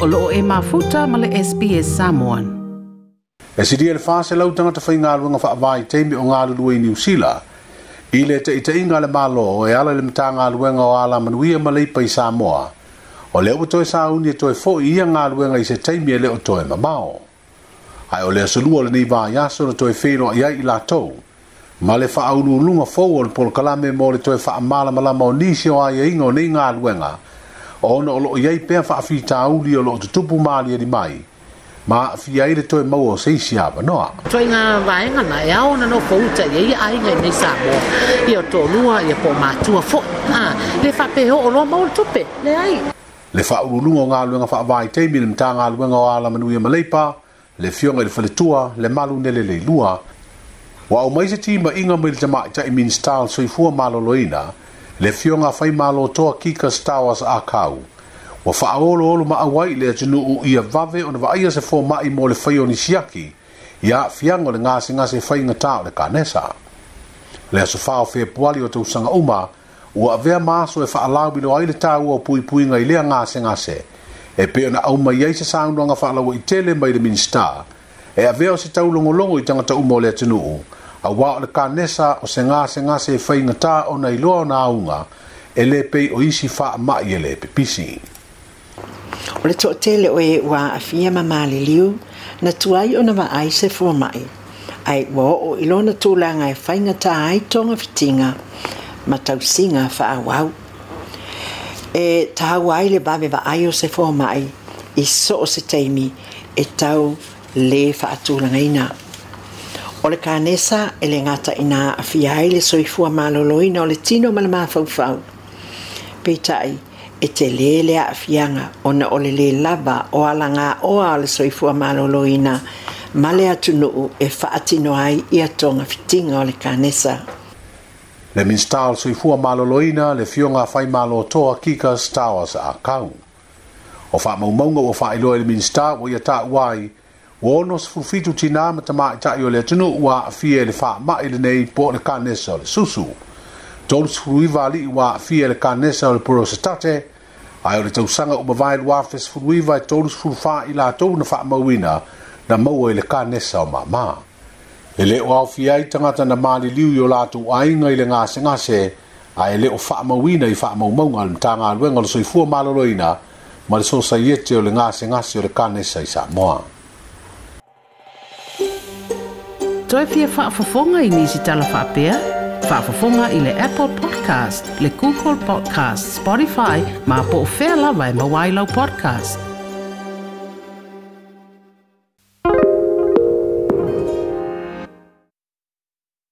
o loo e mafuta male le SPS Samoan. E si dia e le fase lau tangata whai ngā luenga wha avai teimi o ngā luluwe i New Zealand, i le te i inga le malo o e ala le mta ngā luenga o ala manuia ma le ipa i Samoa, o le o toi sauni e toi fo ia ngā luenga i se teimi e le o toi mamao. Ai o le asolua le nei vaa yaso na toi whenua ia i la tau, ma le wha aulu lunga fau o le polo kalame mo le toi wha amala malama o nisi o aia e inga o nei ngā luenga, o ona o loo iai pea faafitauli o loo tutupu malialimai mai ma a'afia ai le toe maua o seisi avanoa toaiga vaega na e ao ona no fouta ia ia aiga i nei samoa ia o tolua ia po matua foʻi le faapehoo loa mau le tupe leai le faaululuga o galuega faavaitaimi e le matagaluega o alamanuia ma leipa le fioga i le faletua le malu nele leilua ua aumai mai se timaʻiga mai le tamaʻitaʻi minstal soifua maloloina le fionga fai malo toa kika stawas a kau. Wa faa olo olo maa wai le atinu u ia vave ona vaia se fō mai mo le fai onisiaki ia fiango le ngāse ngāse fai ngatao le kānesa. Le aso fao fe puali o tau sanga uma ua avea maso e faa lau bilo aile tau o pui pui ngai lea ngāse ngāse e pe ona auma iai se saunuanga faa lau i tele mai le minister e avea o se tau longolongo i tangata umo le atinu u a wā o le ka nesa o se ngā se ngā se whai ngatā o nei loa o nga e le pei o isi wha a mai e le pepisi. O le tōtele o e wā a fia mamā le liu, na tuai o na wā ai se fua mai. Ai wā o ilo na tūlanga e whai tā ai tonga fitinga, ma tau singa wha a wau. E tā wai le bawe wā ai o se fua mai, i so o se teimi, e tau le wha a tūlanga inaa. O le kanesa e le ngata ina afia ai le soifua maloloina o le tino ma le mafaufau. Peitai, e te lē le aafiaga ona o le lē lava o alagaoa o le soifua maloloina ma e le atunuu e faatino ai ia toga fitiga o le kanesa le minista o le soifua maloloina le fioga fai malotoa kika stawa saakau o faamaumauga ua faailoa i le minista ua ia taʻua ai ua ono sefulufitu tinā ma tamaitaʻi e o le atunuu ua aafia i le faamaʻi lenei po o le kanesa o le susu tolusefuluiva alii ua aafia i le kanesa o le porosetate ae o le tausaga uma vaeluafesefuluiva e tolusefulufā i latou na faamauina na maua i le kanesa o mamā e lē o aofia ai tagata na maliliu i o latou aiga i le gasegase ae lē o faamauina i faamaumauga le matagaluega o le soifua malolōina ma le sosaiete o le gasegase o le kanesa i samoa toe fia whaafafonga i nisi tala whaapea? Whaafafonga i le Apple Podcast, le Google Podcast, Spotify, ma po o whea lawa e mawailau podcast.